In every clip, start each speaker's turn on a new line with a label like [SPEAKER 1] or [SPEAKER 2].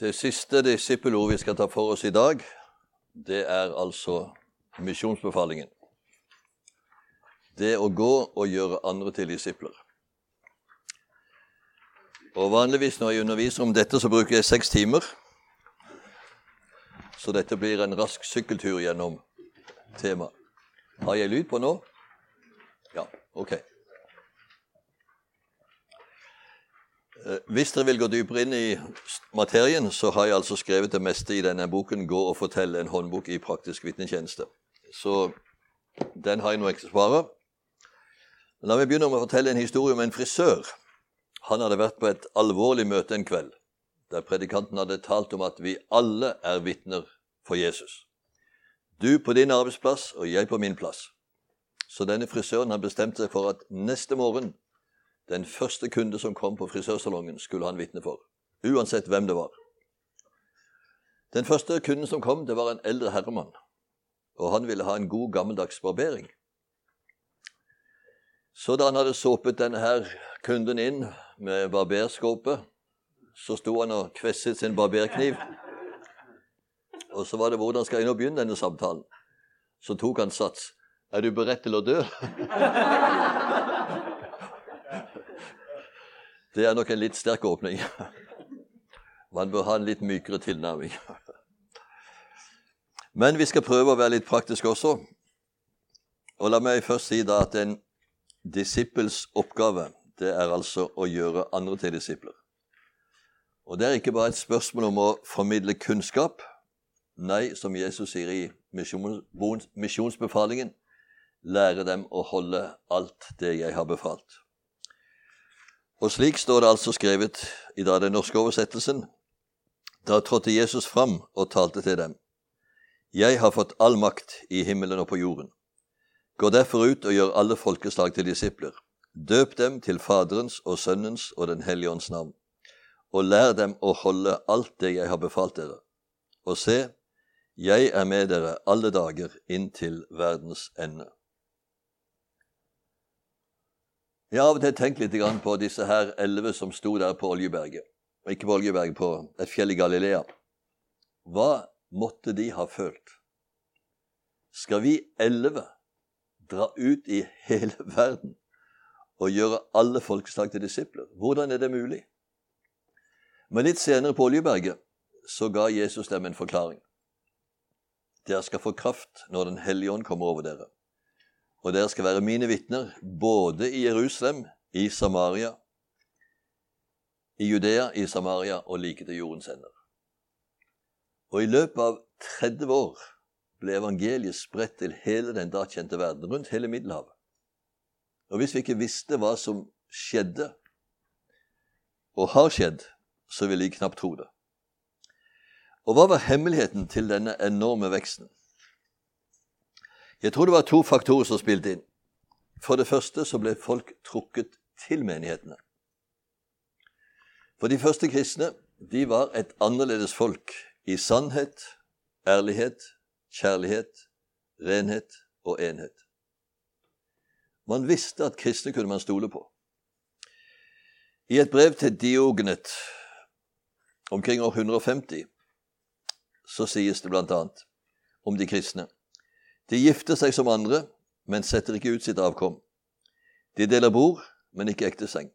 [SPEAKER 1] Det siste disippelordet vi skal ta for oss i dag, det er altså misjonsbefalingen. Det å gå og gjøre andre til disipler. Og Vanligvis når jeg underviser om dette, så bruker jeg seks timer. Så dette blir en rask sykkeltur gjennom temaet. Har jeg lyd på nå? Ja, ok. Hvis dere vil gå dypere inn i materien, så har jeg altså skrevet det meste i denne boken 'Gå og fortell en håndbok i praktisk vitnetjeneste'. Så den har jeg noen eksemplarer. La meg begynne med å fortelle en historie om en frisør. Han hadde vært på et alvorlig møte en kveld, der predikanten hadde talt om at vi alle er vitner for Jesus. Du på din arbeidsplass og jeg på min plass. Så denne frisøren har bestemt seg for at neste morgen den første kunde som kom på frisørsalongen, skulle han vitne for. Uansett hvem det var. Den første kunden som kom, det var en eldre herremann. Og han ville ha en god, gammeldags barbering. Så da han hadde såpet denne her kunden inn med barberskåpet, så sto han og kvesset sin barberkniv. Og så var det 'Hvordan skal jeg nå begynne denne samtalen?' Så tok han sats. 'Er du beredt til å dø?' Det er nok en litt sterk åpning. Man bør ha en litt mykere tilnærming. Men vi skal prøve å være litt praktiske også. Og la meg først si da at en disippels oppgave det er altså å gjøre andre til disipler. Og det er ikke bare et spørsmål om å formidle kunnskap. Nei, som Jesus sier i misjonsbefalingen, lære dem å holde alt det jeg har befalt. Og slik står det altså skrevet i da den norske oversettelsen. Da trådte Jesus fram og talte til dem. Jeg har fått all makt i himmelen og på jorden. Gå derfor ut og gjør alle folkeslag til disipler. Døp dem til Faderens og Sønnens og Den hellige ånds navn, og lær dem å holde alt det jeg har befalt dere. Og se, jeg er med dere alle dager inntil verdens ende. Jeg har av og til tenkt litt på disse her elleve som sto der på Oljeberget. Ikke på Oljeberget, på et fjell i Galilea. Hva måtte de ha følt? Skal vi elleve dra ut i hele verden og gjøre alle folkeslag til disipler? Hvordan er det mulig? Men litt senere på Oljeberget så ga Jesus dem en forklaring. Dere skal få kraft når Den hellige ånd kommer over dere og dere skal være mine vitner både i Jerusalem, i Samaria, i Judea, i Samaria og like til jordens ender. Og i løpet av 30 år ble evangeliet spredt til hele den da kjente verden, rundt hele Middelhavet. Og hvis vi ikke visste hva som skjedde, og har skjedd, så ville vi knapt tro det. Og hva var hemmeligheten til denne enorme veksten? Jeg tror det var to faktorer som spilte inn. For det første så ble folk trukket til menighetene. For de første kristne de var et annerledes folk i sannhet, ærlighet, kjærlighet, renhet og enhet. Man visste at kristne kunne man stole på. I et brev til Diogenet omkring år 150 så sies det annet om de kristne de gifter seg som andre, men setter ikke ut sitt avkom. De deler bord, men ikke ekte seng.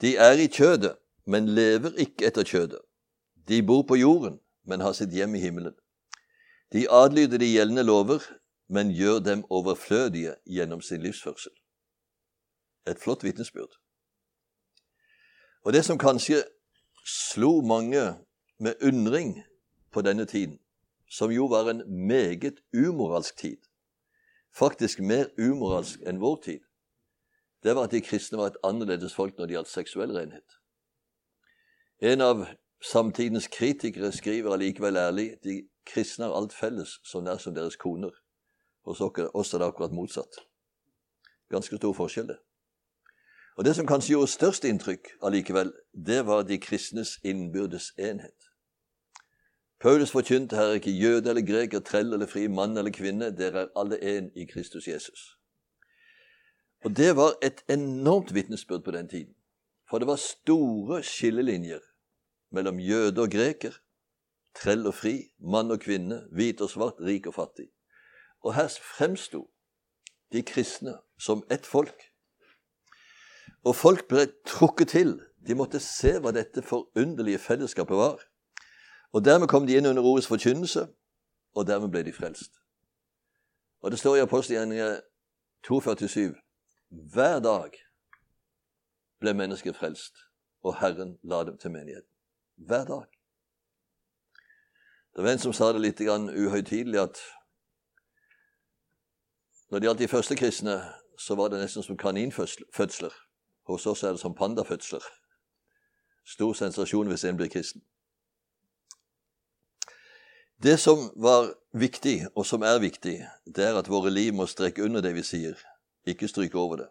[SPEAKER 1] De er i kjødet, men lever ikke etter kjødet. De bor på jorden, men har sitt hjem i himmelen. De adlyder de gjeldende lover, men gjør dem overflødige gjennom sin livsførsel. Et flott vitnesbyrd. Og det som kanskje slo mange med undring på denne tiden, som jo var en meget umoralsk tid, faktisk mer umoralsk enn vår tid, det var at de kristne var et annerledes folk når det gjaldt seksuell renhet. En av samtidens kritikere skriver allikevel ærlig de kristne har alt felles så nær som deres koner. Hos oss er det akkurat motsatt. Ganske stor forskjell, det. Og Det som kanskje gjorde størst inntrykk allikevel, det var de kristnes innbyrdes enhet. Paulus forkynte her ikke jøde eller greker, trell eller fri, mann eller kvinne. Dere er alle én i Kristus Jesus. Og Det var et enormt vitnesbyrd på den tiden. For det var store skillelinjer mellom jøde og greker, trell og fri, mann og kvinne, hvit og svart, rik og fattig. Og her fremsto de kristne som ett folk. Og folk ble trukket til. De måtte se hva dette forunderlige fellesskapet var. Og dermed kom de inn under ordets forkynnelse, og dermed ble de frelst. Og det står i apostelgjerningen 247 hver dag ble mennesker frelst, og Herren la dem til menigheten. Hver dag. Det var en som sa det litt uhøytidelig, at når det gjaldt de første kristne, så var det nesten som kaninfødsler. Hos oss er det som pandafødsler. Stor sensasjon hvis en blir kristen. Det som var viktig, og som er viktig, det er at våre liv må strekke under det vi sier, ikke stryke over det.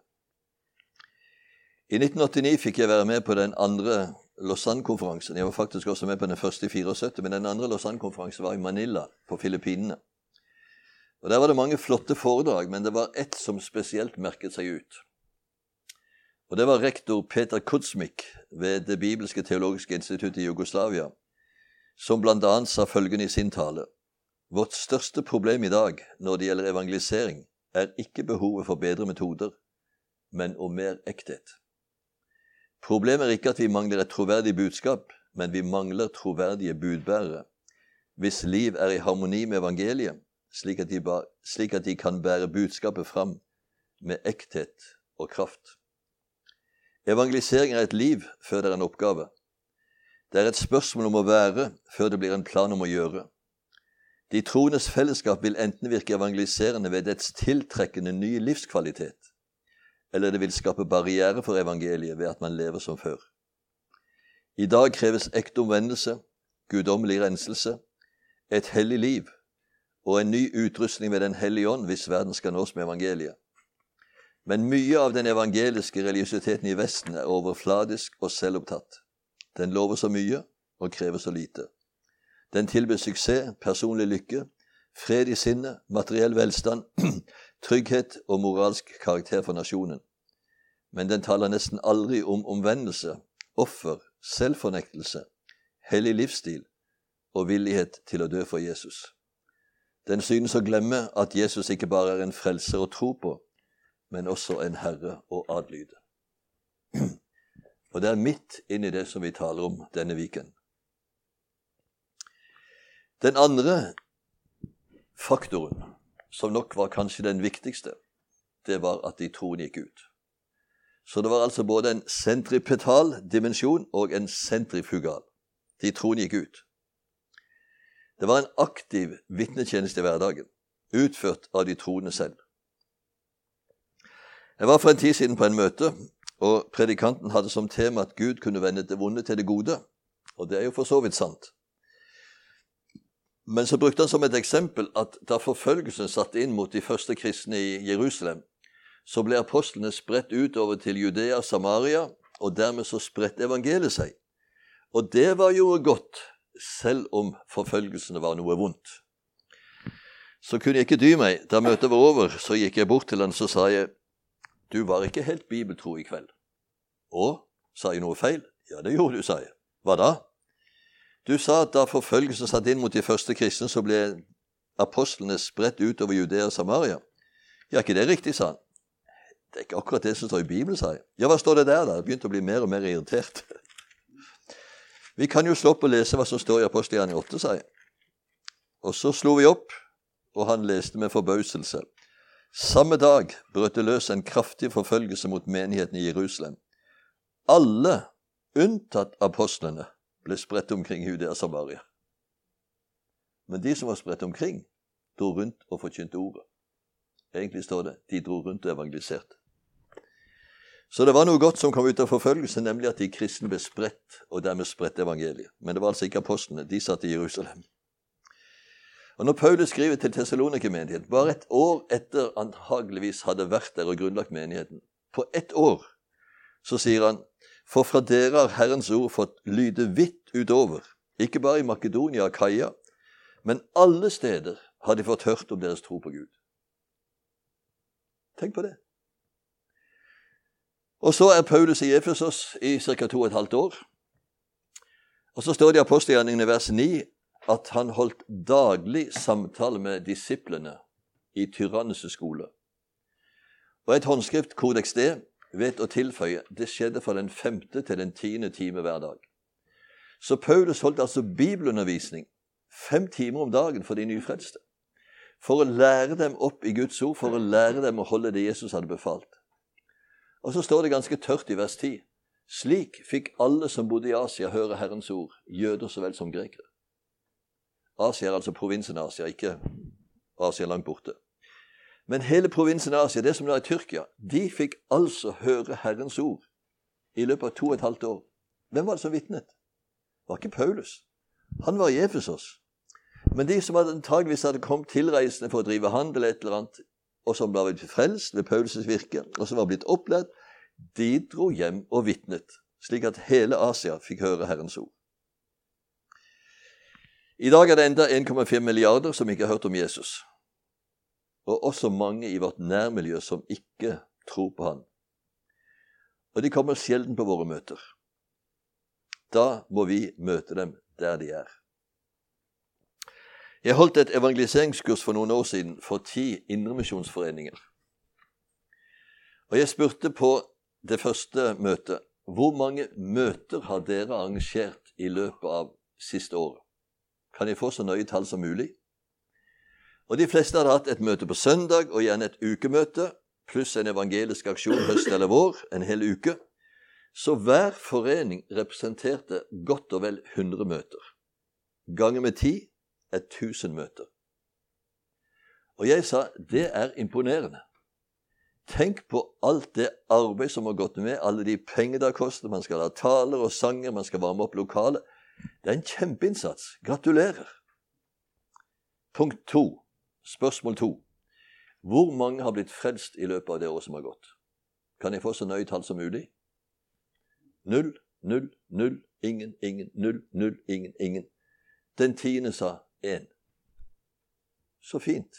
[SPEAKER 1] I 1989 fikk jeg være med på den andre Lausanne-konferansen. Jeg var faktisk også med på den første i 74, men den andre Lausanne-konferansen var i Manila på Filippinene. Og Der var det mange flotte foredrag, men det var ett som spesielt merket seg ut. Og Det var rektor Peter Kutsmik ved Det bibelske teologiske instituttet i Jugoslavia, som bl.a. sa følgende i sin tale.: Vårt største problem i dag når det gjelder evangelisering, er ikke behovet for bedre metoder, men om mer ekthet. Problemet er ikke at vi mangler et troverdig budskap, men vi mangler troverdige budbærere, hvis liv er i harmoni med evangeliet, slik at de, slik at de kan bære budskapet fram med ekthet og kraft. Evangelisering er et liv før det er en oppgave. Det er et spørsmål om å være før det blir en plan om å gjøre. De troendes fellesskap vil enten virke evangeliserende ved dets tiltrekkende nye livskvalitet, eller det vil skape barriere for evangeliet ved at man lever som før. I dag kreves ekte omvendelse, guddommelig renselse, et hellig liv og en ny utrustning ved Den hellige ånd hvis verden skal nås med evangeliet. Men mye av den evangeliske religiøsiteten i Vesten er overfladisk og selvopptatt. Den lover så mye og krever så lite. Den tilbyr suksess, personlig lykke, fred i sinnet, materiell velstand, trygghet og moralsk karakter for nasjonen. Men den taler nesten aldri om omvendelse, offer, selvfornektelse, hellig livsstil og villighet til å dø for Jesus. Den synes å glemme at Jesus ikke bare er en frelser å tro på, men også en herre å adlyde. Og det er midt inni det som vi taler om denne viken. Den andre faktoren, som nok var kanskje den viktigste, det var at de troende gikk ut. Så det var altså både en sentripetal dimensjon og en sentrifugal. De troende gikk ut. Det var en aktiv vitnetjeneste i hverdagen, utført av de troende selv. Jeg var for en tid siden på en møte, og predikanten hadde som tema at Gud kunne vende det vonde til det gode. Og det er jo for så vidt sant. Men så brukte han som et eksempel at da forfølgelsen satte inn mot de første kristne i Jerusalem, så ble apostlene spredt utover til Judea og Samaria, og dermed så spredte evangeliet seg. Og det var jo godt, selv om forfølgelsene var noe vondt. Så kunne jeg ikke dy meg. Da møtet var over, så gikk jeg bort til han så sa jeg, du var ikke helt bibeltro i kveld. Å, sa jeg noe feil? Ja, det gjorde du, sa jeg. Hva da? Du sa at da forfølgelsen satt inn mot de første kristne, så ble apostlene spredt utover Judea og Samaria. Ja, ikke det riktig, sa han. Det er ikke akkurat det som står i Bibelen, sa jeg. Ja, hva står det der, da? Jeg begynte å bli mer og mer irritert. Vi kan jo slå opp og lese hva som står i Apostelgjerningen 8, sa jeg. Og så slo vi opp, og han leste med forbauselse. Samme dag brøt det løs en kraftig forfølgelse mot menigheten i Jerusalem. Alle, unntatt apostlene, ble spredt omkring Judea og Samaria. Men de som var spredt omkring, dro rundt og forkynte ordet. Egentlig står det de dro rundt og evangeliserte. Så det var noe godt som kom ut av forfølgelsen, nemlig at de kristne ble spredt, og dermed spredte evangeliet. Men det var altså ikke apostlene. De satt i Jerusalem. Og Når Paulus skriver til Tessaloniker-menigheten, bare et år etter antageligvis hadde vært der og grunnlagt menigheten, på ett år, så sier han for fra dere har Herrens ord fått lyde vidt utover, ikke bare i Makedonia og Kaia, men alle steder har de fått hørt om deres tro på Gud. Tenk på det. Og så er Paulus i Efesos i ca. to og et halvt år. Og så står det i apostelgjerningene vers 9 at han holdt daglig samtale med disiplene i Tyrannes skole. Og et håndskrift, Kodeks D, vet å tilføye det skjedde fra den femte til den tiende time hver dag. Så Paulus holdt altså bibelundervisning fem timer om dagen for de nyfrelste. For å lære dem opp i Guds ord, for å lære dem å holde det Jesus hadde befalt. Og så står det ganske tørt i vers 10. Slik fikk alle som bodde i Asia, høre Herrens ord, jøder så vel som grekere. Asia er altså provinsen Asia, ikke Asia langt borte. Men hele provinsen Asia, det som er Tyrkia, de fikk altså høre Herrens ord i løpet av to og et halvt år. Hvem var det som vitnet? Det var ikke Paulus. Han var i Efesos. Men de som antageligvis hadde kommet tilreisende for å drive handel, et eller annet, og som var frelst ved Paulus' virke, og som var blitt opplært, de dro hjem og vitnet, slik at hele Asia fikk høre Herrens ord. I dag er det enda 1,5 milliarder som ikke har hørt om Jesus, og også mange i vårt nærmiljø som ikke tror på han. Og de kommer sjelden på våre møter. Da må vi møte dem der de er. Jeg holdt et evangeliseringskurs for noen år siden for ti indremisjonsforeninger. Og jeg spurte på det første møtet hvor mange møter har dere arrangert i løpet av siste året? Kan jeg få så nøye tall som mulig? Og De fleste hadde hatt et møte på søndag og gjerne et ukemøte pluss en evangelisk aksjon høst eller vår, en hel uke. Så hver forening representerte godt og vel 100 møter. Ganger med ti er 1000 møter. Og jeg sa det er imponerende. Tenk på alt det arbeid som har gått med, alle de penger det har kostet. Man skal ha taler og sanger, man skal varme opp lokalet. Det er en kjempeinnsats. Gratulerer. Punkt to. Spørsmål to. Hvor mange har blitt frelst i løpet av det året som har gått? Kan jeg få så nøye tall som mulig? Null, null, null, ingen, ingen, null, null, ingen, ingen. Den tiende sa én. Så fint.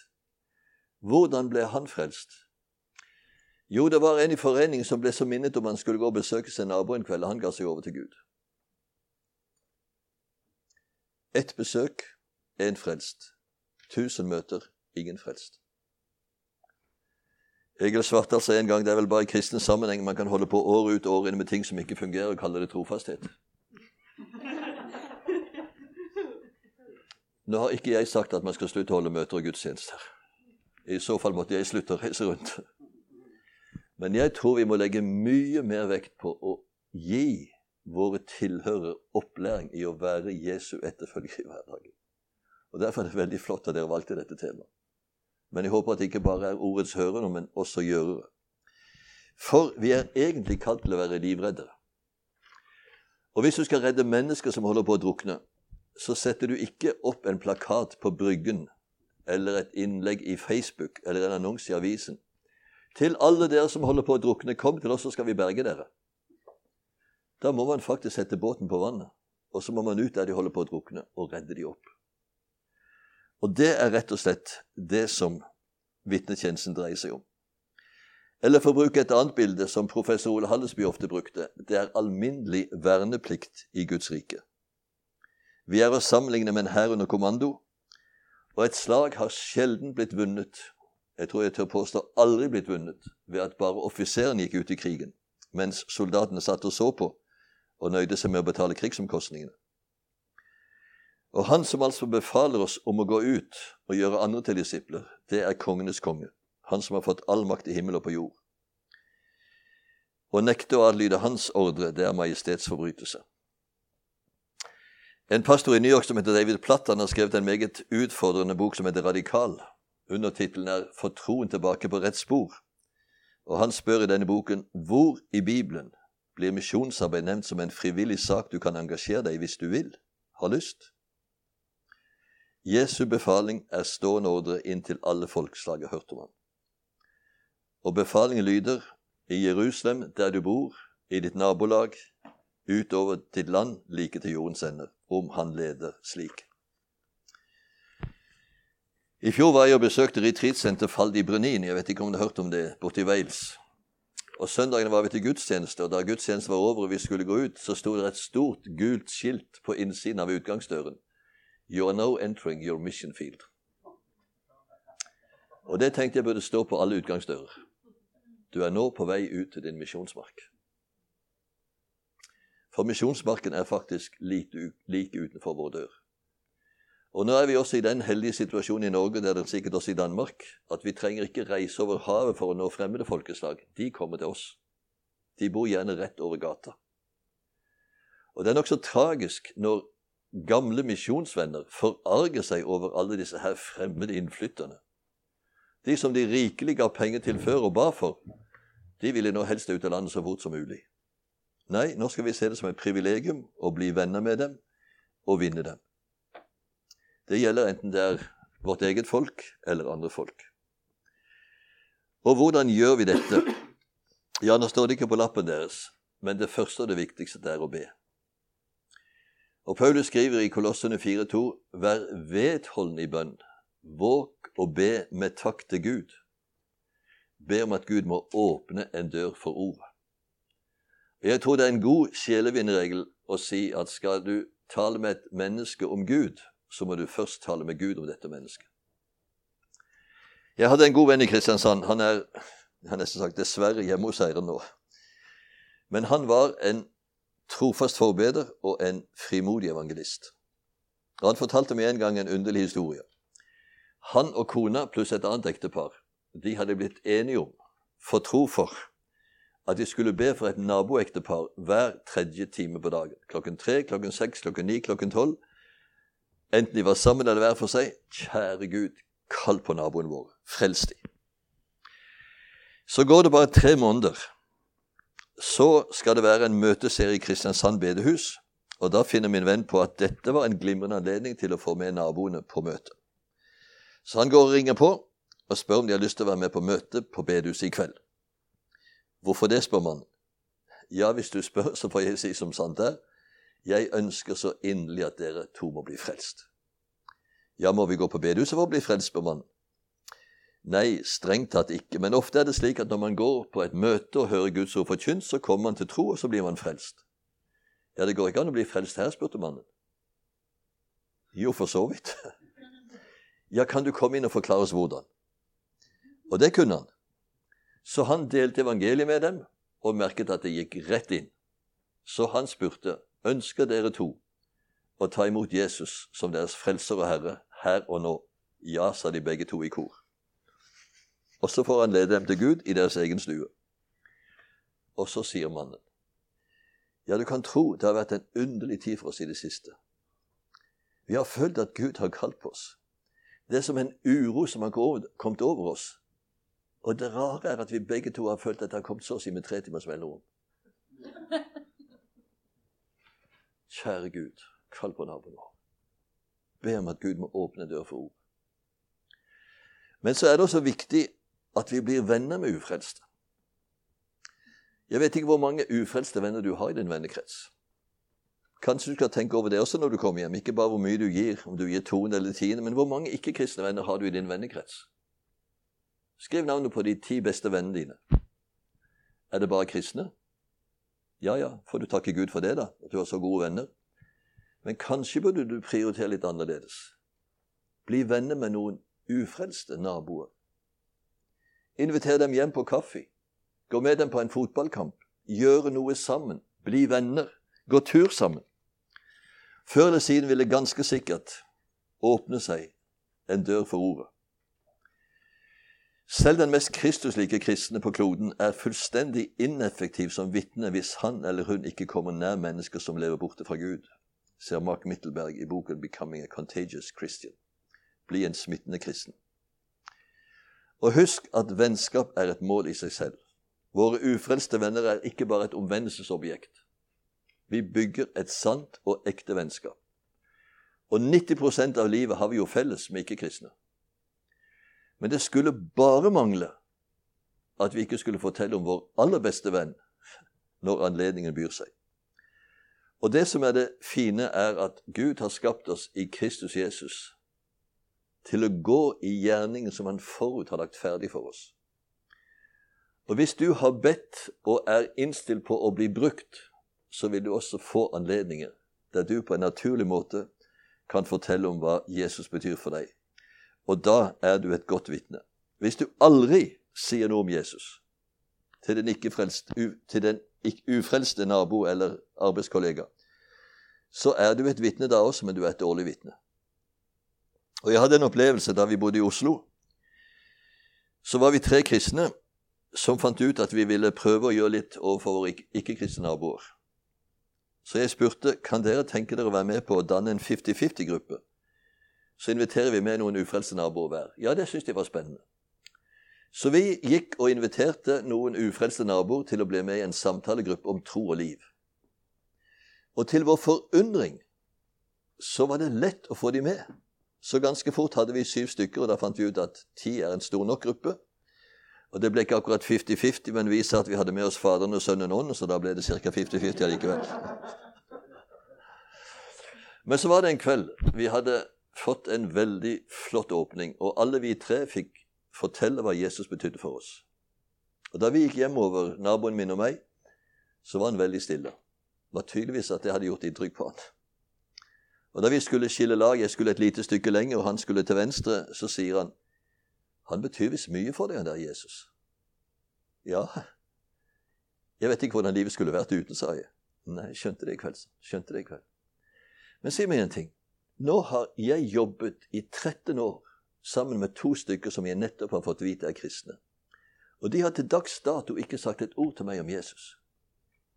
[SPEAKER 1] Hvordan ble han frelst? Jo, det var en i foreningen som ble så minnet om han skulle gå og besøke sin nabo en kveld, og han ga seg over til Gud. Ett besøk, én frelst. Tusen møter, ingen frelst. Egil Svartdal sa en gang det er vel bare i kristen sammenheng man kan holde på år ut og år inn med ting som ikke fungerer, og kalle det trofasthet. Nå har ikke jeg sagt at man skal slutte å holde møter og gudstjenester. I så fall måtte jeg slutte å reise rundt. Men jeg tror vi må legge mye mer vekt på å gi våre tilhører opplæring i å være Jesu etterfølger i hverdagen. Og Derfor er det veldig flott at dere valgte dette temaet. Men jeg håper at det ikke bare er ordets hørende, men også gjørere. For vi er egentlig kalt til å være livreddere. Og hvis du skal redde mennesker som holder på å drukne, så setter du ikke opp en plakat på Bryggen eller et innlegg i Facebook eller en annonse i avisen. Til alle dere som holder på å drukne, kom til oss, så skal vi berge dere. Da må man faktisk sette båten på vannet, og så må man ut der de holder på å drukne, og redde de opp. Og det er rett og slett det som vitnetjenesten dreier seg om. Eller for å bruke et annet bilde som professor Ole Hallesby ofte brukte, det er alminnelig verneplikt i Guds rike. Vi er å sammenligne med en hær under kommando, og et slag har sjelden blitt vunnet, jeg tror jeg tør påstå aldri blitt vunnet, ved at bare offiseren gikk ut i krigen, mens soldatene satt og så på og nøyde seg med å betale krigsomkostningene. Og han som altså befaler oss om å gå ut og gjøre andre til disipler, det er kongenes konge, han som har fått all makt i himmel og på jord. Å nekte å adlyde hans ordre, det er majestetsforbrytelse. En pastor i New York som heter David Platt, han har skrevet en meget utfordrende bok som heter Radikal. Undertittelen er 'For troen tilbake på rett spor'. Og Han spør i denne boken hvor i Bibelen blir misjonsarbeid nevnt som en frivillig sak du kan engasjere deg i hvis du vil, har lyst. Jesu befaling er stående ordre inntil alle folkeslag har hørt om ham. Og befalingen lyder i Jerusalem, der du bor, i ditt nabolag, utover ditt land, like til jordens ende, om han leder slik. I fjor var jeg og besøkte retreatsenter Faldi Brunin, Jeg vet ikke om du har hørt om det, borte i Wales. Og Søndagen var vi til gudstjeneste, og da gudstjenesten var over og vi skulle gå ut, så sto det et stort, gult skilt på innsiden av utgangsdøren. You are now entering your mission field. Og det tenkte jeg burde stå på alle utgangsdører. Du er nå på vei ut til din misjonsmark. For misjonsmarken er faktisk like utenfor vår dør. Og nå er vi også i den heldige situasjonen i Norge, det er det sikkert også i Danmark, at vi trenger ikke reise over havet for å nå fremmede folkeslag. De kommer til oss. De bor gjerne rett over gata. Og det er nokså tragisk når gamle misjonsvenner forarger seg over alle disse her fremmede innflytterne. De som de rikelig ga penger til før og ba for, de ville nå helst ut av landet så fort som mulig. Nei, nå skal vi se det som et privilegium å bli venner med dem og vinne dem. Det gjelder enten det er vårt eget folk eller andre folk. Og hvordan gjør vi dette? Ja, nå står det ikke på lappen deres, men det første og det viktigste er å be. Og Paulus skriver i Kolossene 4,2.: Vær vedholden i bønn, våg og be med takk til Gud. Be om at Gud må åpne en dør for ordet. Jeg tror det er en god sjelevinneregel å si at skal du tale med et menneske om Gud, så må du først tale med Gud om dette mennesket. Jeg hadde en god venn i Kristiansand. Han er jeg har nesten sagt dessverre hjemme hos eieren nå. Men han var en trofast forbeder og en frimodig evangelist. Og Han fortalte meg en gang en underlig historie. Han og kona pluss et annet ektepar de hadde blitt enige om, for tro for, at de skulle be for et naboektepar hver tredje time på dagen. Klokken tre, klokken seks, klokken ni, klokken tolv enten de var sammen eller hver for seg. Kjære Gud, kall på naboen vår. Frels de. Så går det bare tre måneder. Så skal det være en møteserie i Kristiansand bedehus. Og da finner min venn på at dette var en glimrende anledning til å få med naboene på møte. Så han går og ringer på og spør om de har lyst til å være med på møte på bedehuset i kveld. Hvorfor det, spør man. Ja, hvis du spør, så får jeg si som sant er. Jeg ønsker så inderlig at dere to må bli frelst. Ja, må vi gå på bedehuset for å bli frelst, spør man. Nei, strengt tatt ikke, men ofte er det slik at når man går på et møte og hører Guds ord forkynt, så kommer man til tro, og så blir man frelst. Ja, det går ikke an å bli frelst her, spurte mannen. Jo, for så vidt. Ja, kan du komme inn og forklare oss hvordan? Og det kunne han. Så han delte evangeliet med dem og merket at det gikk rett inn. Så han spurte Ønsker dere to å ta imot Jesus som deres frelser og herre her og nå? Ja, sa de begge to i kor. Og så får han lede dem til Gud i deres egen stue. Og så sier mannen, ja, du kan tro det har vært en underlig tid for oss i det siste. Vi har følt at Gud har kalt på oss. Det er som en uro som har kommet over oss. Og det rare er at vi begge to har følt at det har kommet så å si med tre timers mellomrom. Kjære Gud, kall på naboen vår. Be om at Gud må åpne dør for ord. Men så er det også viktig at vi blir venner med ufrelste. Jeg vet ikke hvor mange ufrelste venner du har i din vennekrets. Kanskje du skal tenke over det også når du kommer hjem. Ikke bare hvor mye du gir, om du gir toende eller tiende, men hvor mange ikke-kristne venner har du i din vennekrets? Skriv navnet på de ti beste vennene dine. Er det bare kristne? Ja, ja, får du takke Gud for det, da, at du har så gode venner. Men kanskje burde du prioritere litt annerledes. Bli venner med noen ufrelste naboer. Inviter dem hjem på kaffe. Gå med dem på en fotballkamp. Gjøre noe sammen. Bli venner. Gå tur sammen. Før eller siden vil det ganske sikkert åpne seg en dør for ordet. Selv den mest kristuslike kristne på kloden er fullstendig ineffektiv som vitne hvis han eller hun ikke kommer nær mennesker som lever borte fra Gud, ser Mark Mittelberg i boken 'Becoming a Contagious Christian'. Bli en smittende kristen. Og husk at vennskap er et mål i seg selv. Våre ufrelste venner er ikke bare et omvendelsesobjekt. Vi bygger et sant og ekte vennskap. Og 90% av livet har vi jo felles med ikke-kristne. Men det skulle bare mangle at vi ikke skulle fortelle om vår aller beste venn når anledningen byr seg. Og det som er det fine, er at Gud har skapt oss i Kristus Jesus til å gå i gjerningen som Han forut har lagt ferdig for oss. Og hvis du har bedt og er innstilt på å bli brukt, så vil du også få anledninger der du på en naturlig måte kan fortelle om hva Jesus betyr for deg. Og da er du et godt vitne. Hvis du aldri sier noe om Jesus til den, til den ufrelste nabo eller arbeidskollega, så er du et vitne da også, men du er et dårlig vitne. Og Jeg hadde en opplevelse da vi bodde i Oslo. Så var vi tre kristne som fant ut at vi ville prøve å gjøre litt overfor våre ikke-kristne naboer. Så jeg spurte kan dere tenke dere å være med på å danne en 50-50-gruppe. Så inviterer vi med noen ufrelste naboer hver. Ja, det syntes de var spennende. Så vi gikk og inviterte noen ufrelste naboer til å bli med i en samtalegruppe om tro og liv. Og til vår forundring så var det lett å få de med. Så ganske fort hadde vi syv stykker, og da fant vi ut at ti er en stor nok gruppe. Og Det ble ikke akkurat 50-50, men vi sa at vi hadde med oss Faderen og Sønnen og Ånden, så da ble det ca. 50-50 allikevel. Men så var det en kveld. Vi hadde fått en veldig flott åpning, og alle vi tre fikk fortelle hva Jesus betydde for oss. Og Da vi gikk hjemover, naboen min og meg, så var han veldig stille. Det var tydeligvis at det hadde gjort inntrykk på han. Og Da vi skulle skille lag, jeg skulle et lite stykke lenger, og han skulle til venstre, så sier han han betyr visst mye for deg, han der Jesus. Ja, jeg vet ikke hvordan livet skulle vært uten, sa jeg. Nei, skjønte det i kveld. Skjønte det i kveld. Men si meg en ting. Nå har jeg jobbet i 13 år sammen med to stykker som jeg nettopp har fått vite er kristne. Og de har til dags dato ikke sagt et ord til meg om Jesus.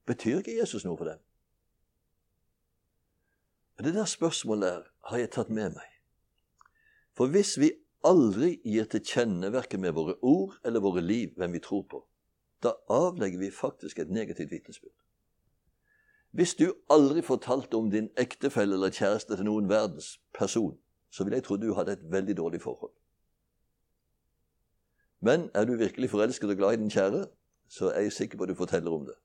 [SPEAKER 1] Betyr ikke Jesus noe for dem? Det der spørsmålet der har jeg tatt med meg. For hvis vi aldri gir til kjenne verken med våre ord eller våre liv hvem vi tror på, da avlegger vi faktisk et negativt vitnesbyrd. Hvis du aldri fortalte om din ektefelle eller kjæreste til noen verdens person, så ville jeg tro du hadde et veldig dårlig forhold. Men er du virkelig forelsket og glad i din kjære, så er jeg sikker på at du forteller om det.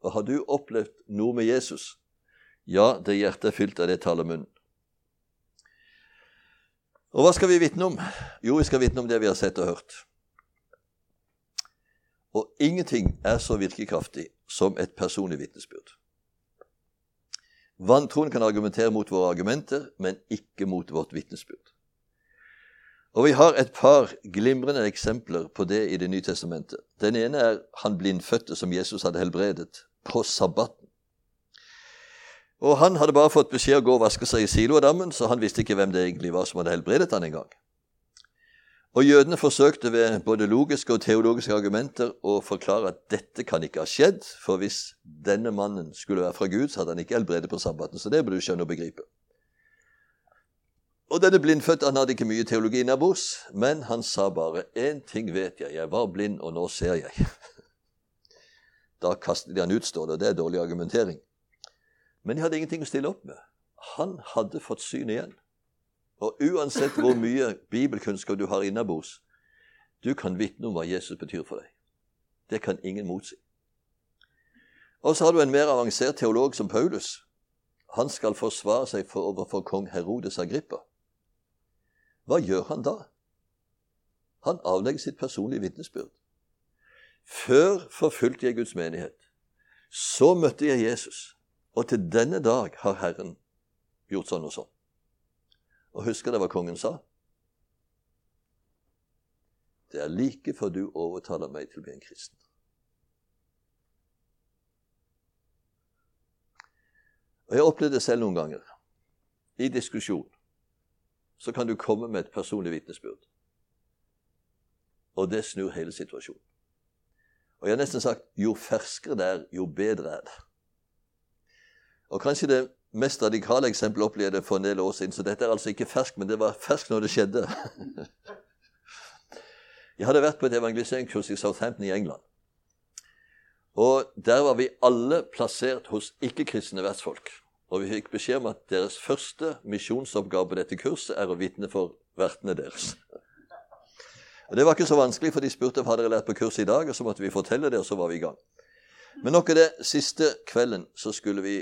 [SPEAKER 1] Og har du opplevd noe med Jesus, ja, det hjertet er fylt av det taler munnen. Og hva skal vi vitne om? Jo, vi skal vitne om det vi har sett og hørt. Og ingenting er så virkekraftig som et personlig vitnesbyrd. Vantroen kan argumentere mot våre argumenter, men ikke mot vårt vitnesbyrd. Og Vi har et par glimrende eksempler på det i Det nye testamentet. Den ene er han blindfødte som Jesus hadde helbredet på sabbaten. Og Han hadde bare fått beskjed å gå og vaske seg i Siloadammen, så han visste ikke hvem det egentlig var som hadde helbredet han engang. Og Jødene forsøkte ved både logiske og teologiske argumenter å forklare at dette kan ikke ha skjedd, for hvis denne mannen skulle være fra Gud, så hadde han ikke helbredet på sabbaten. Så det burde du skjønne og begripe. Og denne blindfødte han hadde ikke mye teologi innabords, men han sa bare 'én ting vet jeg, jeg var blind, og nå ser jeg'. Da kastet de han ut, står det, og det er dårlig argumentering. Men de hadde ingenting å stille opp med. Han hadde fått syn igjen. Og uansett hvor mye bibelkunnskap du har innabords, du kan vitne om hva Jesus betyr for deg. Det kan ingen motsi. Og så har du en mer avansert teolog som Paulus. Han skal forsvare seg for overfor kong Herodes Agrippa. Hva gjør han da? Han avlegger sitt personlige vitnesbyrd. Før forfulgte jeg Guds menighet. Så møtte jeg Jesus. Og til denne dag har Herren gjort sånn og sånn. Og husker det hva kongen sa? Det er like før du overtaler meg til å bli en kristen. Og Jeg har opplevd det selv noen ganger. I diskusjon så kan du komme med et personlig vitnesbyrd. Og det snur hele situasjonen. Og jeg har nesten sagt jo ferskere det er, jo bedre er det. Og kanskje det mest radikale eksempelet opplevde jeg for en del år siden. Så dette er altså ikke ferskt, men det var ferskt når det skjedde. Jeg hadde vært på et evangeliseringskurs i Southampton i England. Og Der var vi alle plassert hos ikke-kristne vertsfolk. Og vi fikk beskjed om at deres første misjonsoppgave på dette kurset er å vitne for vertene deres. Og Det var ikke så vanskelig, for de spurte hva dere lært på kurset i dag, og så måtte vi fortelle det, og så var vi i gang. Men nok av det. Siste kvelden så skulle vi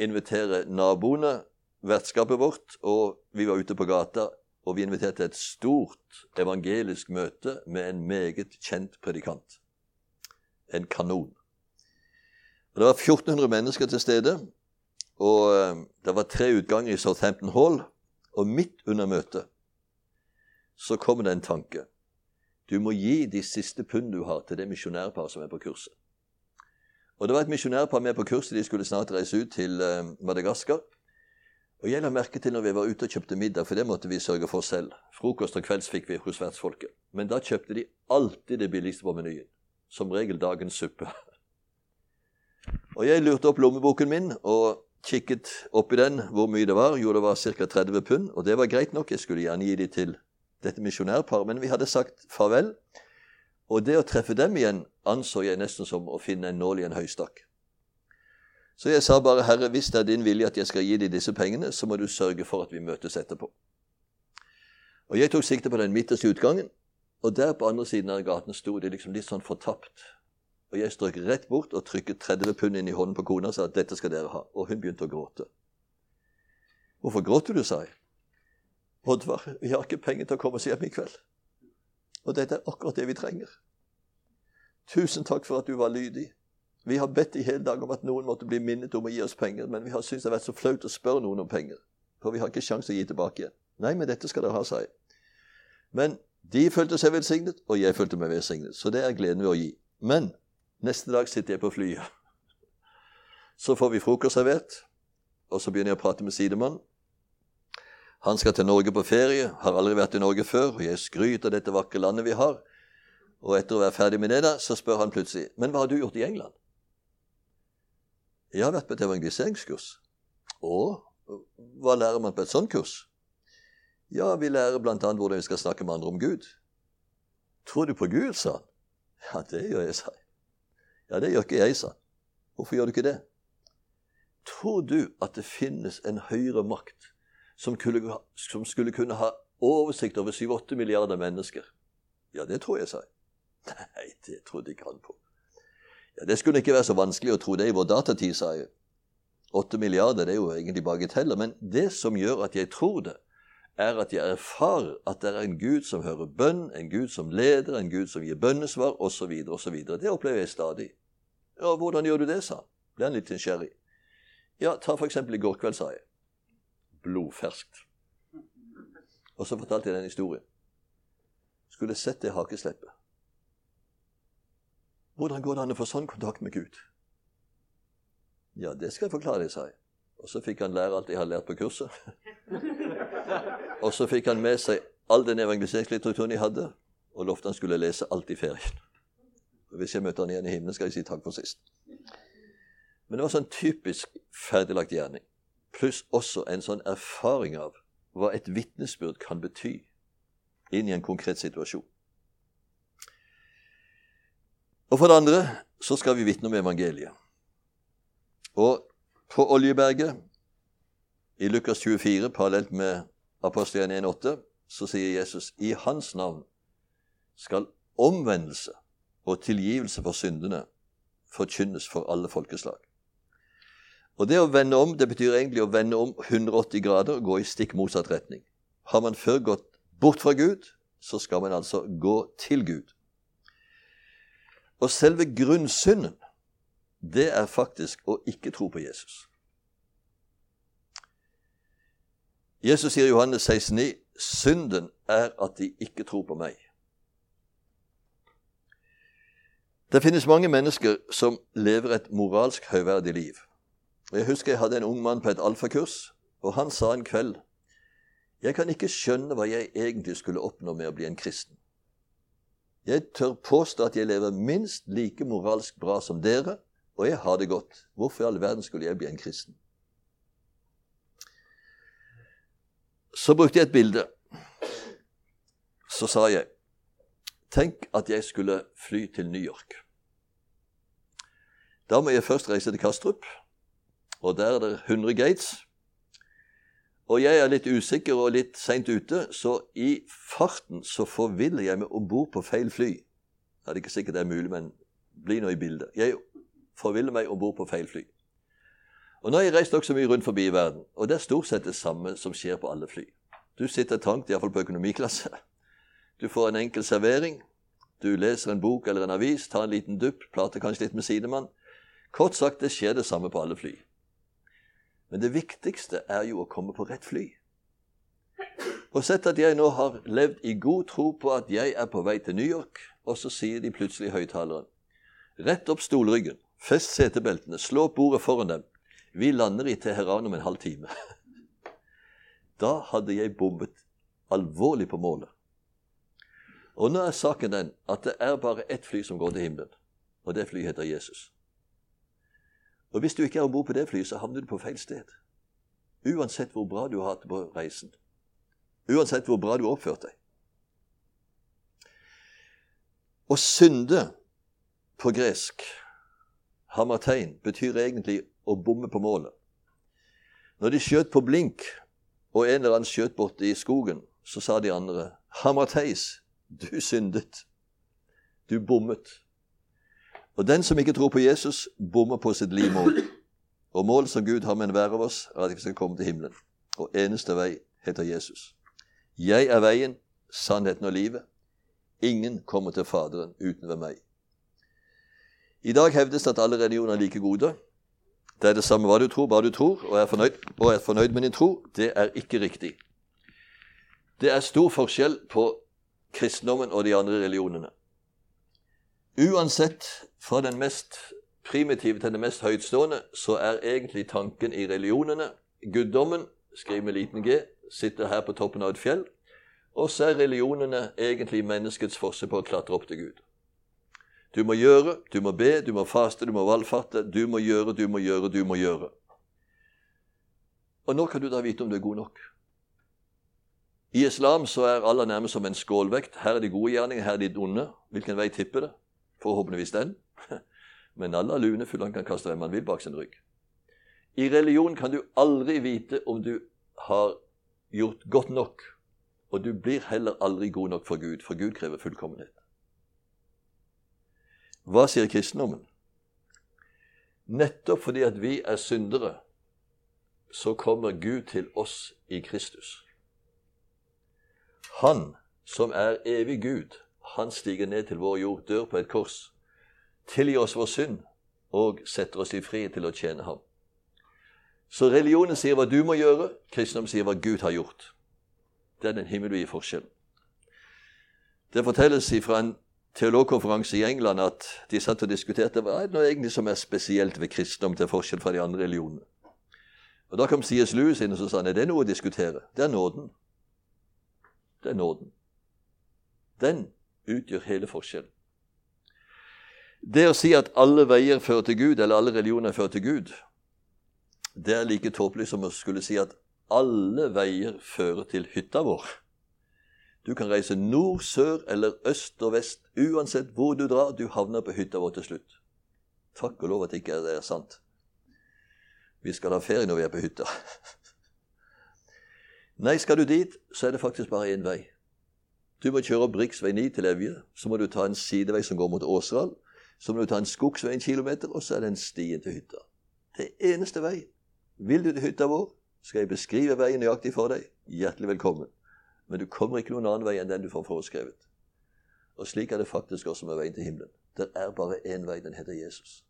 [SPEAKER 1] invitere naboene, vertskapet vårt, og vi var ute på gata. Og vi inviterte et stort evangelisk møte med en meget kjent predikant. en kanon. Og Det var 1400 mennesker til stede, og eh, det var tre utganger i Southampton Hall. Og midt under møtet så kommer det en tanke. Du må gi de siste pund du har, til det misjonærparet som er på kurset. Og Det var et misjonærpar med på kurset. De skulle snart reise ut til eh, Madagaskar. Og Jeg la merke til når vi var ute og kjøpte middag, for det måtte vi sørge for selv. Frokost og kvelds fikk vi hos vertsfolket. Men da kjøpte de alltid det billigste på menyen. Som regel dagens suppe. Og jeg lurte opp lommeboken min og kikket oppi den hvor mye det var. Jo, det var ca. 30 pund, og det var greit nok. Jeg skulle gjerne gi de til dette misjonærparet, men vi hadde sagt farvel. Og det å treffe dem igjen anså jeg nesten som å finne en nål i en høystakk. Så jeg sa bare, Herre, hvis det er din vilje at jeg skal gi deg disse pengene, så må du sørge for at vi møtes etterpå. Og jeg tok sikte på den midterste utgangen, og der på andre siden av gaten sto de liksom litt sånn fortapt. Og jeg strøk rett bort og trykket 30 pund inn i hånden på kona og sa at dette skal dere ha. Og hun begynte å gråte. Hvorfor gråter du, sa jeg. Oddvar, vi har ikke penger til å komme oss hjem i kveld. Og dette er akkurat det vi trenger. Tusen takk for at du var lydig. Vi har bedt i hele dag om at noen måtte bli minnet om å gi oss penger, men vi har syntes det har vært så flaut å spørre noen om penger. For vi har ikke sjanse å gi tilbake igjen. Nei, men dette skal dere ha, sa jeg. Men de følte seg velsignet, og jeg følte meg velsignet. Så det er gleden ved å gi. Men neste dag sitter jeg på flyet. Så får vi frokost servert, og så begynner jeg å prate med sidemannen. Han skal til Norge på ferie, har aldri vært i Norge før, og jeg skryter av dette vakre landet vi har. Og etter å være ferdig med det, da, så spør han plutselig Men hva har du gjort i England? Jeg har vært på et evangeliseringskurs. Og hva lærer man på et sånt kurs? Ja, vi lærer bl.a. hvordan vi skal snakke med andre om Gud. Tror du på Gud, sa han. Ja, det gjør jeg, sa jeg. Ja, det gjør ikke jeg, sa han. Hvorfor gjør du ikke det? Tror du at det finnes en høyere makt som, kunne, som skulle kunne ha oversikt over 7-8 milliarder mennesker? Ja, det tror jeg, sa jeg. Nei, det trodde ikke han på. Ja, Det skulle ikke være så vanskelig å tro det i vår datatid, sa jeg. 8 milliarder det er jo egentlig bagateller. Men det som gjør at jeg tror det, er at jeg erfarer at det er en Gud som hører bønn, en Gud som leder, en Gud som gir bønnesvar, osv. osv. Det opplever jeg stadig. Ja, hvordan gjør du det, sa han. Ble han litt nysgjerrig. Ja, ta for eksempel i går kveld, sa jeg blodferskt. Og så fortalte jeg den historien. Skulle sett det hakesleppet. Hvordan går det an å få sånn kontakt med Gud? Ja, det skal jeg forklare deg, sa jeg. Og så fikk han lære alt jeg har lært på kurset. og så fikk han med seg all den evangeliseringslitteraturen jeg hadde, og lovte han skulle lese alt i ferien. Og Hvis jeg møter han igjen i himmelen, skal jeg si takk for sist. Men det var sånn typisk ferdiglagt gjerning pluss også en sånn erfaring av hva et vitnesbyrd kan bety inn i en konkret situasjon. Og for det andre så skal vi vitne om evangeliet. Og på Oljeberget, i Lukas 24, parallelt med apostelen 1,8, så sier Jesus i hans navn skal omvendelse og tilgivelse for syndene forkynnes for alle folkeslag. Og det å vende om det betyr egentlig å vende om 180 grader og gå i stikk motsatt retning. Har man før gått bort fra Gud, så skal man altså gå til Gud. Og selve grunnsynden, det er faktisk å ikke tro på Jesus. Jesus sier i Johannes 16,9.: Synden er at de ikke tror på meg. Det finnes mange mennesker som lever et moralsk høyverdig liv. Jeg husker jeg hadde en ung mann på et alfakurs, og han sa en kveld jeg kan ikke skjønne hva jeg egentlig skulle oppnå med å bli en kristen. Jeg tør påstå at jeg lever minst like moralsk bra som dere, og jeg har det godt. Hvorfor i all verden skulle jeg bli en kristen? Så brukte jeg et bilde. Så sa jeg Tenk at jeg skulle fly til New York. Da må jeg først reise til Kastrup og der er det 100 gates. Og jeg er litt usikker og litt seint ute, så i farten så forviller jeg meg om bord på feil fly. Det er ikke sikkert det er mulig, men bli nå i bildet. Jeg forviller meg om bord på feil fly. Og Nå har jeg reist også mye rundt forbi i verden, og det er stort sett det samme som skjer på alle fly. Du sitter trangt, iallfall på økonomiklasse. Du får en enkel servering. du leser en bok eller en avis, tar en liten dupp, prater kanskje litt med sidemann. Kort sagt, det skjer det samme på alle fly. Men det viktigste er jo å komme på rett fly. Og sett at jeg nå har levd i god tro på at jeg er på vei til New York, og så sier de plutselig høyttaleren Rett opp stolryggen, fest setebeltene, slå opp bordet foran dem. Vi lander i Teheran om en halv time. Da hadde jeg bombet alvorlig på målet. Og nå er saken den at det er bare ett fly som går til himmelen, og det flyet heter Jesus. Og hvis du ikke er om bord på det flyet, så havner du på feil sted. Uansett hvor bra du har hatt det på reisen. Uansett hvor bra du har oppført deg. Å synde på gresk, hamartein, betyr egentlig å bomme på målet. Når de skjøt på blink, og en eller annen skjøt borte i skogen, så sa de andre, Hamarteis, du syndet. Du bommet. Og den som ikke tror på Jesus, bommer på sitt livmål. Og målet som Gud har med enhver av oss, er at vi skal komme til himmelen. Og eneste vei heter Jesus. Jeg er veien, sannheten og livet. Ingen kommer til Faderen uten ved meg. I dag hevdes det at alle religioner er like gode. Det er det samme hva du tror, bare du tror, og er fornøyd, og er fornøyd med din tro. Det er ikke riktig. Det er stor forskjell på kristendommen og de andre religionene. Uansett, fra den mest primitive til den mest høytstående, så er egentlig tanken i religionene guddommen, skriv med liten g, sitter her på toppen av et fjell, og så er religionene egentlig menneskets forsøk på å klatre opp til Gud. Du må gjøre, du må be, du må faste, du må valgfatte. Du må gjøre, du må gjøre, du må gjøre. Og når kan du da vite om du er god nok? I islam så er Allah nærmest som en skålvekt. Her er de gode gjerninger, her er de onde. Hvilken vei tipper det? Forhåpentligvis den. Men alle er lunefull, han kan kaste hvem han vil bak sin rygg. I religion kan du aldri vite om du har gjort godt nok. Og du blir heller aldri god nok for Gud, for Gud krever fullkommenhet. Hva sier kristendommen? Nettopp fordi at vi er syndere, så kommer Gud til oss i Kristus. Han som er evig Gud, han stiger ned til vår jord, dør på et kors, tilgir oss vår synd og setter oss i fri til å tjene ham. Så religionen sier hva du må gjøre, kristendom sier hva Gud har gjort. Det er den himmelvide forskjellen. Det fortelles fra en teologkonferanse i England at de satt og diskuterte hva er det egentlig som er spesielt ved kristendom til forskjell fra de andre religionene. Og Da kom C.S. Lewis inn og sa det er noe å diskutere. Det er nåden. Det er nåden. Den utgjør hele forskjellen. Det å si at alle veier fører til Gud, eller alle religioner fører til Gud, det er like tåpelig som å skulle si at alle veier fører til hytta vår. Du kan reise nord, sør eller øst og vest. Uansett hvor du drar, du havner på hytta vår til slutt. Takk og lov at det ikke er sant. Vi skal ha ferie når vi er på hytta. Nei, skal du dit, så er det faktisk bare én vei. Du må kjøre opp riksvei 9 til Evje. Så må du ta en sidevei som går mot Åseral. Så må du ta en skogsvei en kilometer, og så er det en stien til hytta. Det er eneste vei. Vil du til hytta vår, skal jeg beskrive veien nøyaktig for deg. Hjertelig velkommen. Men du kommer ikke noen annen vei enn den du får foreskrevet. Og slik er det faktisk også med veien til himmelen. Det er bare én vei. Den heter Jesus.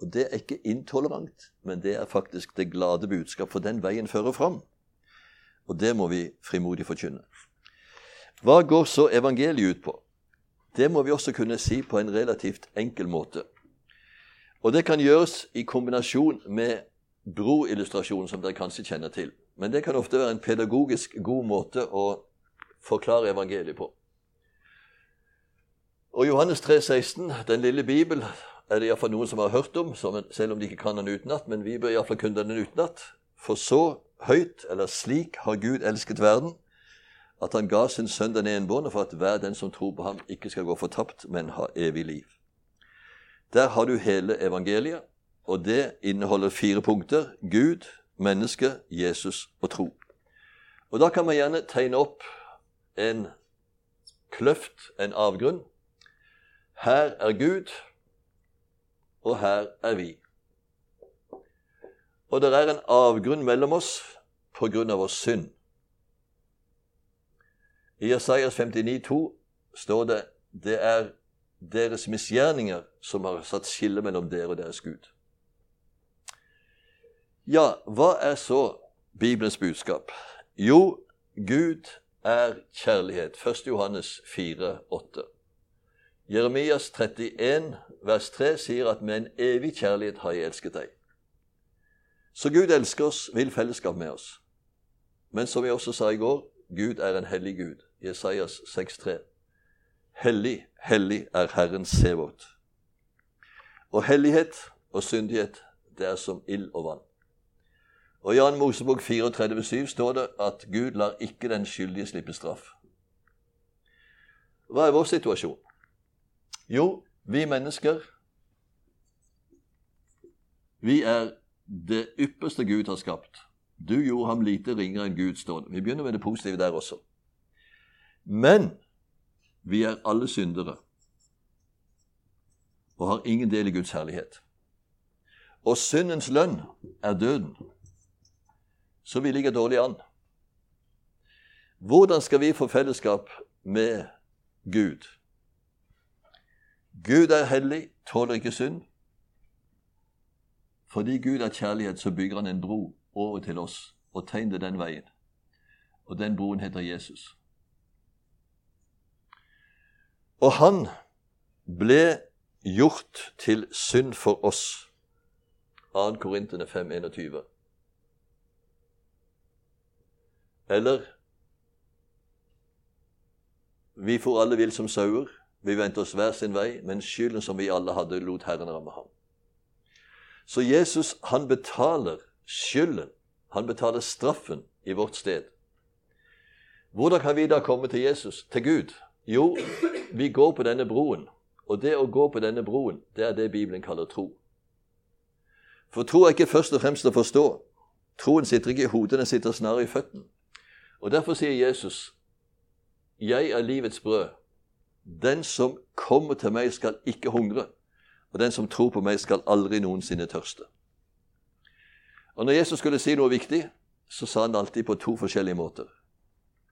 [SPEAKER 1] Og det er ikke intolerant, men det er faktisk det glade budskap, for den veien fører fram. Og det må vi frimodig forkynne. Hva går så evangeliet ut på? Det må vi også kunne si på en relativt enkel måte. Og det kan gjøres i kombinasjon med broillustrasjonen, som dere kanskje kjenner til. Men det kan ofte være en pedagogisk god måte å forklare evangeliet på. Og Johannes 3, 16, den lille Bibel, er det iallfall noen som har hørt om, selv om de ikke kan den utenat, men vi bør iallfall kunne den utenat. For så høyt, eller slik, har Gud elsket verden, at han ga sin sønn den enbårne for at hver den som tror på ham, ikke skal gå fortapt, men ha evig liv. Der har du hele evangeliet, og det inneholder fire punkter. Gud, menneske, Jesus og tro. Og Da kan man gjerne tegne opp en kløft, en avgrunn. Her er Gud, og her er vi. Og det er en avgrunn mellom oss på grunn av vår synd. I Jesajas 59, 59,2 står det det er deres misgjerninger som har satt skille mellom dere og deres Gud. Ja, hva er så Bibelens budskap? Jo, Gud er kjærlighet. 1. Johannes 4, 8. Jeremias 31, vers 3 sier at med en evig kjærlighet har jeg elsket deg. Så Gud elsker oss, vil fellesskap med oss. Men som jeg også sa i går, Gud er en hellig Gud. Jesajas 6,3. Hellig, hellig er Herren Sevot. Og hellighet og syndighet, det er som ild og vann. Og I Jan Mosebok 34,7 står det at Gud lar ikke den skyldige slippe straff. Hva er vår situasjon? Jo, vi mennesker Vi er det ypperste Gud har skapt. Du gjorde ham lite ringere enn Gud, står det. Vi begynner med det positive der også. Men vi er alle syndere og har ingen del i Guds herlighet. Og syndens lønn er døden så vi ligger dårlig an. Hvordan skal vi få fellesskap med Gud? Gud er hellig, tåler ikke synd. Fordi Gud er kjærlighet, så bygger han en bro over til oss og tegner den veien. Og den broen heter Jesus. Og han ble gjort til synd for oss. 2. Korintene 5, 21. Eller vi for alle vill som sauer. Vi vendte oss hver sin vei, men skylden som vi alle hadde, lot Herren ramme ham. Så Jesus, han betaler skylden. Han betaler straffen i vårt sted. Hvordan kan vi da komme til Jesus, til Gud? Jo, vi går på denne broen. Og det å gå på denne broen, det er det Bibelen kaller tro. For tro er ikke først og fremst å forstå. Troen sitter ikke i hodet, den sitter snarere i føttene. Og Derfor sier Jesus, 'Jeg er livets brød'. Den som kommer til meg, skal ikke hungre, og den som tror på meg, skal aldri noensinne tørste. Og Når Jesus skulle si noe viktig, så sa han alltid på to forskjellige måter.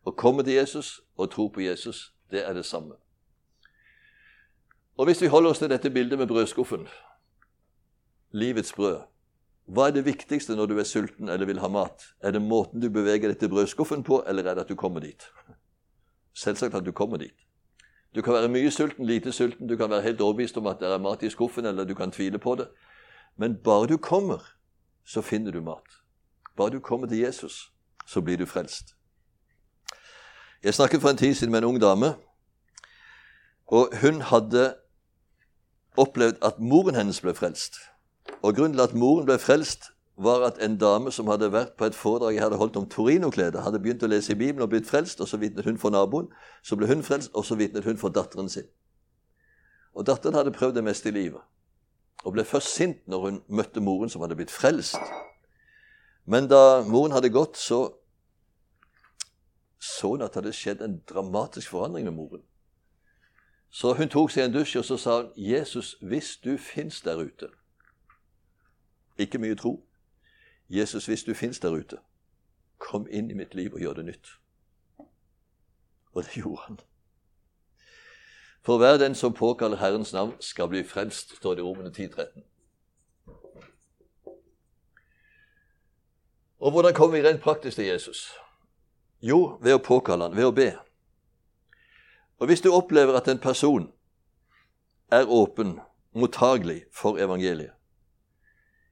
[SPEAKER 1] Å komme til Jesus og tro på Jesus, det er det samme. Og Hvis vi holder oss til dette bildet med brødskuffen, livets brød hva er det viktigste når du er sulten eller vil ha mat? Er det måten du beveger deg til brødskuffen på, eller er det at du kommer dit? Selvsagt at du kommer dit. Du kan være mye sulten, lite sulten, du kan være helt overbevist om at det er mat i skuffen, eller du kan tvile på det. Men bare du kommer, så finner du mat. Bare du kommer til Jesus, så blir du frelst. Jeg snakket for en tid siden med en ung dame, og hun hadde opplevd at moren hennes ble frelst. Og Grunnen til at moren ble frelst, var at en dame som hadde vært på et foredrag jeg hadde holdt om Torino-klede, hadde begynt å lese i Bibelen og blitt frelst, og så vitnet hun for naboen. Så ble hun frelst, og så vitnet hun for datteren sin. Og Datteren hadde prøvd det meste i livet, og ble først sint når hun møtte moren som hadde blitt frelst. Men da moren hadde gått, så så hun at det hadde skjedd en dramatisk forandring med moren. Så hun tok seg en dusj, og så sa hun, 'Jesus, hvis du fins der ute' Ikke mye tro. Jesus, hvis du fins der ute, kom inn i mitt liv og gjør det nytt. Og det gjorde han. For hver den som påkaller Herrens navn, skal bli frelst, står det i Romene 10, 13. Og hvordan kommer vi rent praktisk til Jesus? Jo, ved å påkalle han, ved å be. Og Hvis du opplever at en person er åpen, mottagelig for evangeliet,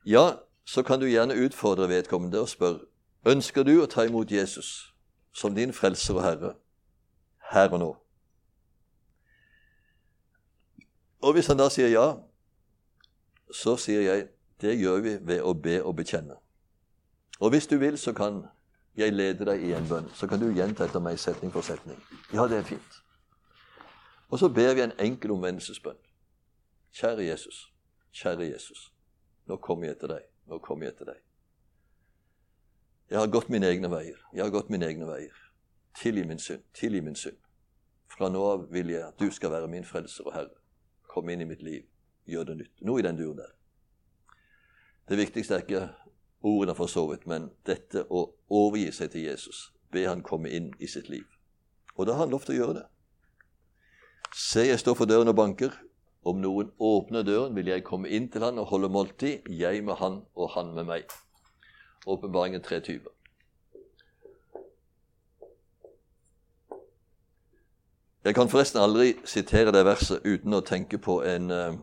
[SPEAKER 1] ja, så kan du gjerne utfordre vedkommende og spørre ønsker du å ta imot Jesus som din frelser og herre her og nå. Og hvis han da sier ja, så sier jeg det gjør vi ved å be og bekjenne. Og hvis du vil, så kan jeg lede deg i en bønn. Så kan du gjenta etter meg setning for setning. Ja, det er fint. Og så ber vi en enkel omvendelsesbønn. Kjære Jesus. Kjære Jesus. Nå kommer jeg etter deg. Nå kommer jeg etter deg. Jeg har gått mine egne veier. Jeg har gått mine egne veier. Tilgi min synd. Tilgi min synd. Fra nå av vil jeg at du skal være min frelser og herre. Kom inn i mitt liv. Gjør det nytt. Noe i den duren der. Det viktigste er ikke ordene for så vidt, men dette å overgi seg til Jesus. Be han komme inn i sitt liv. Og da har han lov til å gjøre det. Se, jeg står for døren og banker. Om noen åpner døren, vil jeg komme inn til han og holde måltid, jeg med han og han med meg. Åpenbaringen 3.20. Jeg kan forresten aldri sitere det verset uten å tenke på en uh,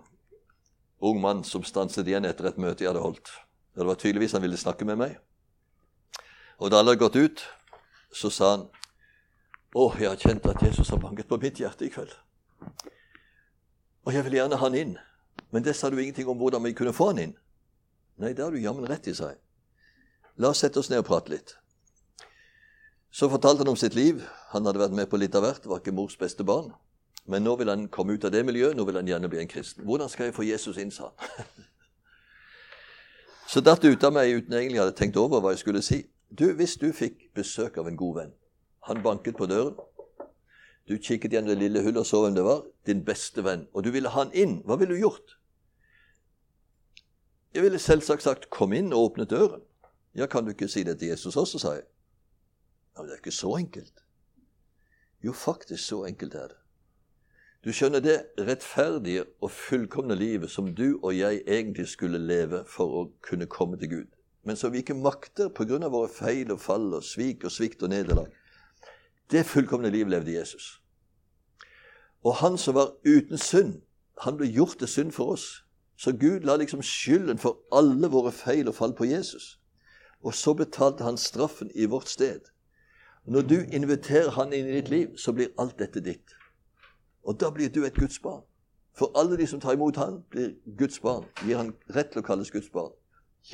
[SPEAKER 1] ung mann som stanset igjen etter et møte jeg hadde holdt. Det var tydeligvis han ville snakke med meg. Og da alle hadde gått ut, så sa han å, jeg har kjent at Jesus har banket på mitt hjerte i kveld. Og jeg vil gjerne ha han inn. Men det sa du ingenting om hvordan vi kunne få han inn. Nei, det har du jammen rett i, sa jeg. La oss sette oss ned og prate litt. Så fortalte han om sitt liv. Han hadde vært med på litt av hvert, var ikke mors beste barn. Men nå vil han komme ut av det miljøet, nå vil han gjerne bli en kristen. Hvordan skal jeg få Jesus inn, sa han. Så datt det ut av meg uten egentlig hadde tenkt over hva jeg skulle si. Du, Hvis du fikk besøk av en god venn, han banket på døren, du kikket gjennom det lille hullet og så hvem det var, din beste venn, og du ville ha han inn, hva ville du gjort? Jeg ville selvsagt sagt 'kom inn og åpne døren'. Ja, kan du ikke si det til Jesus også, sa jeg. Ja, men det er ikke så enkelt. Jo, faktisk så enkelt er det. Du skjønner det rettferdige og fullkomne livet som du og jeg egentlig skulle leve for å kunne komme til Gud, men som vi ikke makter pga. våre feil og fall og svik og svikt og nederlag. Det fullkomne livet levde Jesus. Og han som var uten synd, han ble gjort til synd for oss. Så Gud la liksom skylden for alle våre feil og fall på Jesus. Og så betalte han straffen i vårt sted. Når du inviterer han inn i ditt liv, så blir alt dette ditt. Og da blir du et Guds barn. For alle de som tar imot han, blir Guds barn. Gir han rett til å kalles Guds barn.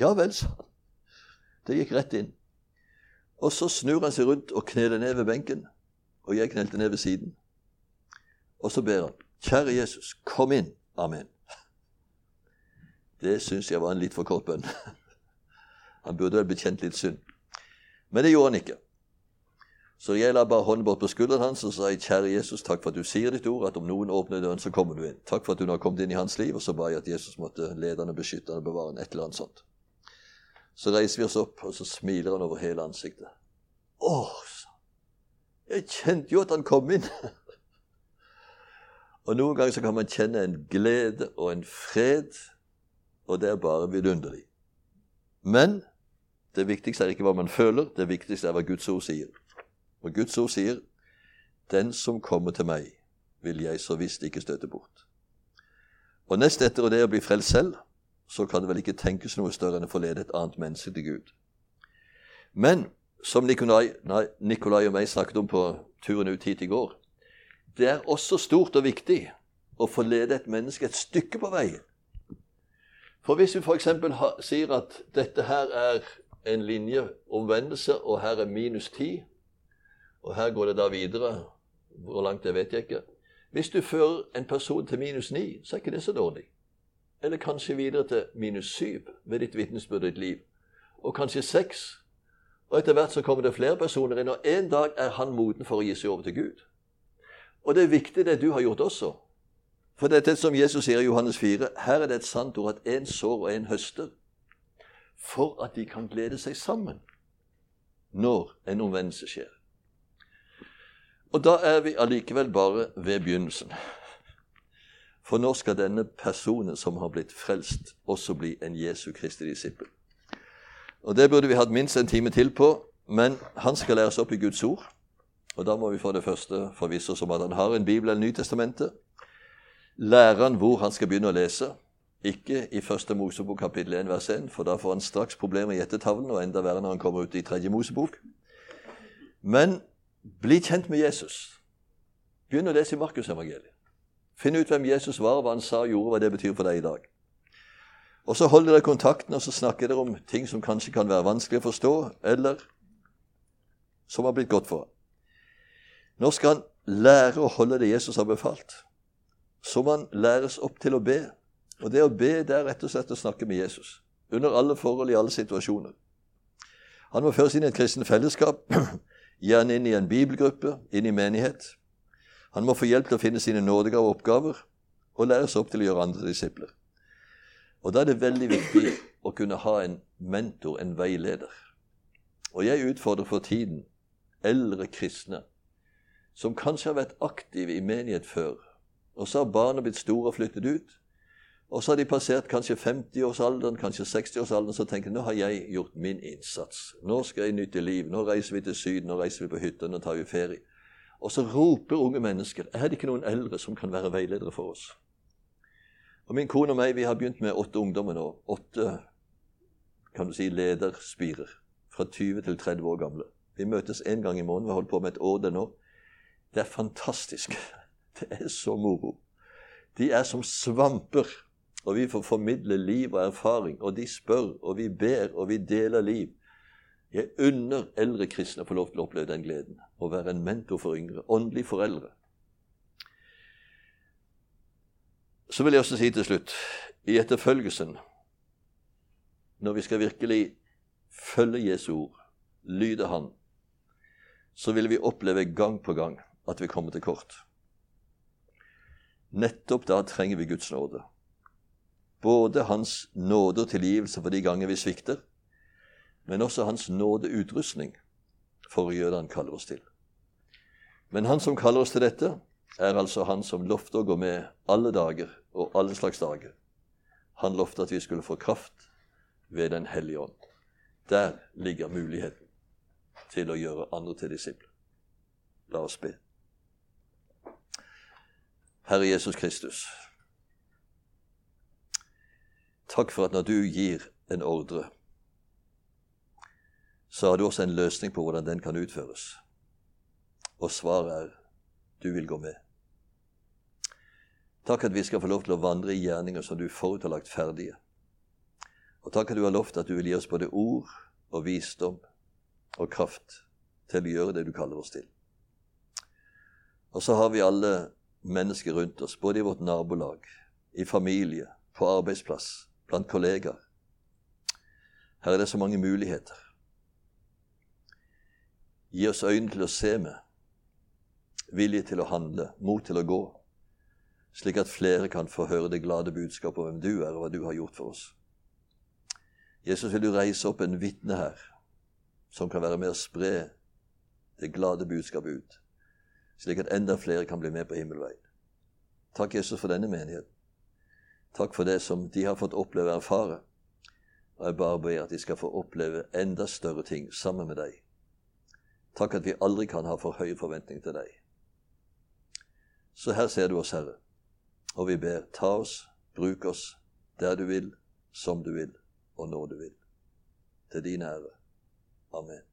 [SPEAKER 1] Ja vel, sa han. Det gikk rett inn. Og så snur han seg rundt og kneler ned ved benken. Og jeg knelte ned ved siden. Og så ber han, Kjære Jesus, kom inn. Amen. Det syns jeg var en litt for kort bønn. Han burde vel bekjent litt synd. Men det gjorde han ikke. Så jeg la bare hånden bort på skulderen hans og sa kjære Jesus, takk for at du sier ditt ord, at om noen åpner døren, så kommer du inn. Takk for at du nå har kommet inn i hans liv. Og så ba jeg at Jesus måtte lede han og beskytte han og bevare han, et eller annet sånt. Så reiser vi oss opp, og så smiler han over hele ansiktet. Å, jeg kjente jo at han kom inn. og noen ganger så kan man kjenne en glede og en fred, og det er bare vidunderlig. Men det viktigste er ikke hva man føler, det viktigste er hva Guds ord sier. Og Guds ord sier, 'Den som kommer til meg, vil jeg så visst ikke støte bort'. Og nest etter det å bli frelst selv, så kan det vel ikke tenkes noe større enn å forlede et annet menneske til Gud. Men som Nikolai, nei, Nikolai og meg snakket om på turen ut hit i går, det er også stort og viktig å forlede et menneske et stykke på veien. For hvis vi f.eks. sier at dette her er en linje omvendelse, og her er minus ti, og her går det da videre. Hvor langt, det vet jeg ikke. Hvis du fører en person til minus ni, så er ikke det så dårlig. Eller kanskje videre til minus syv ved ditt vitnesbyrd ditt liv. Og kanskje seks. Og etter hvert så kommer det flere personer inn, og en dag er han moden for å gi seg over til Gud. Og det er viktig det du har gjort også. For dette som Jesus sier i Johannes 4, her er det et sant ord at én sår og én høster. For at de kan glede seg sammen når en omvendelse skjer. Og da er vi allikevel bare ved begynnelsen. For nå skal denne personen som har blitt frelst, også bli en Jesu Kristi disippel. Og Det burde vi hatt minst en time til på, men han skal læres opp i Guds ord. Og Da må vi for det første forvisse oss om at han har en bibel eller Nytestamentet. Lære han hvor han skal begynne å lese. Ikke i første Mosebok kapittel 1 vers 1, for da får han straks problemer i gjettetavlen, og enda verre når han kommer ut i tredje Mosebok. Men bli kjent med Jesus. Begynn å lese i Markusevangeliet. Finn ut hvem Jesus var, hva han sa og gjorde, hva det betyr for deg i dag. Og så holder dere kontakten, og så snakker dere om ting som kanskje kan være vanskelig å forstå, eller som har blitt godt for ham. Nå skal han lære å holde det Jesus har befalt. Så må han læres opp til å be. Og det å be, det er rett og slett å snakke med Jesus. Under alle forhold, i alle situasjoner. Han må føres inn i et kristent fellesskap gjerne inn i en bibelgruppe, inn i menighet. Han må få hjelp til å finne sine nådegave og oppgaver, og læres opp til å gjøre andre disipler. Og Da er det veldig viktig å kunne ha en mentor, en veileder. Og jeg utfordrer for tiden eldre kristne som kanskje har vært aktive i menighet før, Og så har barna blitt store og flyttet ut. Og så har de passert kanskje 50-årsalderen, kanskje 60-årsalderen, så tenker de nå har jeg gjort min innsats. Nå skal jeg nytte liv. Nå reiser vi til Syden, nå reiser vi på hytta, nå tar vi ferie. Og så roper unge mennesker er det ikke noen eldre som kan være veiledere for oss. Og Min kone og meg vi har begynt med åtte ungdommer nå. Åtte kan du si, lederspirer. Fra 20 til 30 år gamle. Vi møtes én gang i måneden. Vi har holdt på med et år det nå. Det er fantastisk. Det er så moro. De er som svamper. Og vi får formidle liv og erfaring. Og de spør, og vi ber, og vi deler liv. Jeg unner eldre kristne å få lov til å oppleve den gleden. Å være en mentor for yngre. Åndelig foreldre. Så vil jeg også si til slutt i etterfølgelsen Når vi skal virkelig følge Jesu ord, lyde Han, så vil vi oppleve gang på gang at vi kommer til kort. Nettopp da trenger vi Guds nåde. Både Hans nåde og tilgivelse for de ganger vi svikter, men også Hans nådeutrustning for å gjøre det Han kaller oss til. Men Han som kaller oss til dette, er altså Han som lovte å gå med alle dager og alle slags dager. Han lovte at vi skulle få kraft ved Den hellige ånd. Der ligger muligheten til å gjøre andre til disipler. La oss be. Herre Jesus Kristus, takk for at når du gir en ordre, så har du også en løsning på hvordan den kan utføres. Og svaret er du vil gå med. Takk at vi skal få lov til å vandre i gjerninger som du forut har lagt ferdige. Og takk at du har lovt at du vil gi oss både ord og visdom og kraft til å gjøre det du kaller oss til. Og så har vi alle mennesker rundt oss, både i vårt nabolag, i familie, på arbeidsplass, blant kollegaer. Her er det så mange muligheter. Gi oss øyne til å se med, vilje til å handle, mot til å gå, slik at flere kan få høre det glade budskapet om hvem du er, og hva du har gjort for oss. Jesus, vil du reise opp en vitne her som kan være med å spre det glade budskapet ut, slik at enda flere kan bli med på himmelveien. Takk, Jesus, for denne menigheten. Takk for det som de har fått oppleve og erfare. Og jeg bare ber at de skal få oppleve enda større ting sammen med deg. Takk at vi aldri kan ha for høye forventninger til deg. Så her ser du oss, Herre. Og vi ber, ta oss, bruk oss der du vil, som du vil, og når du vil. Til din ære. Amen.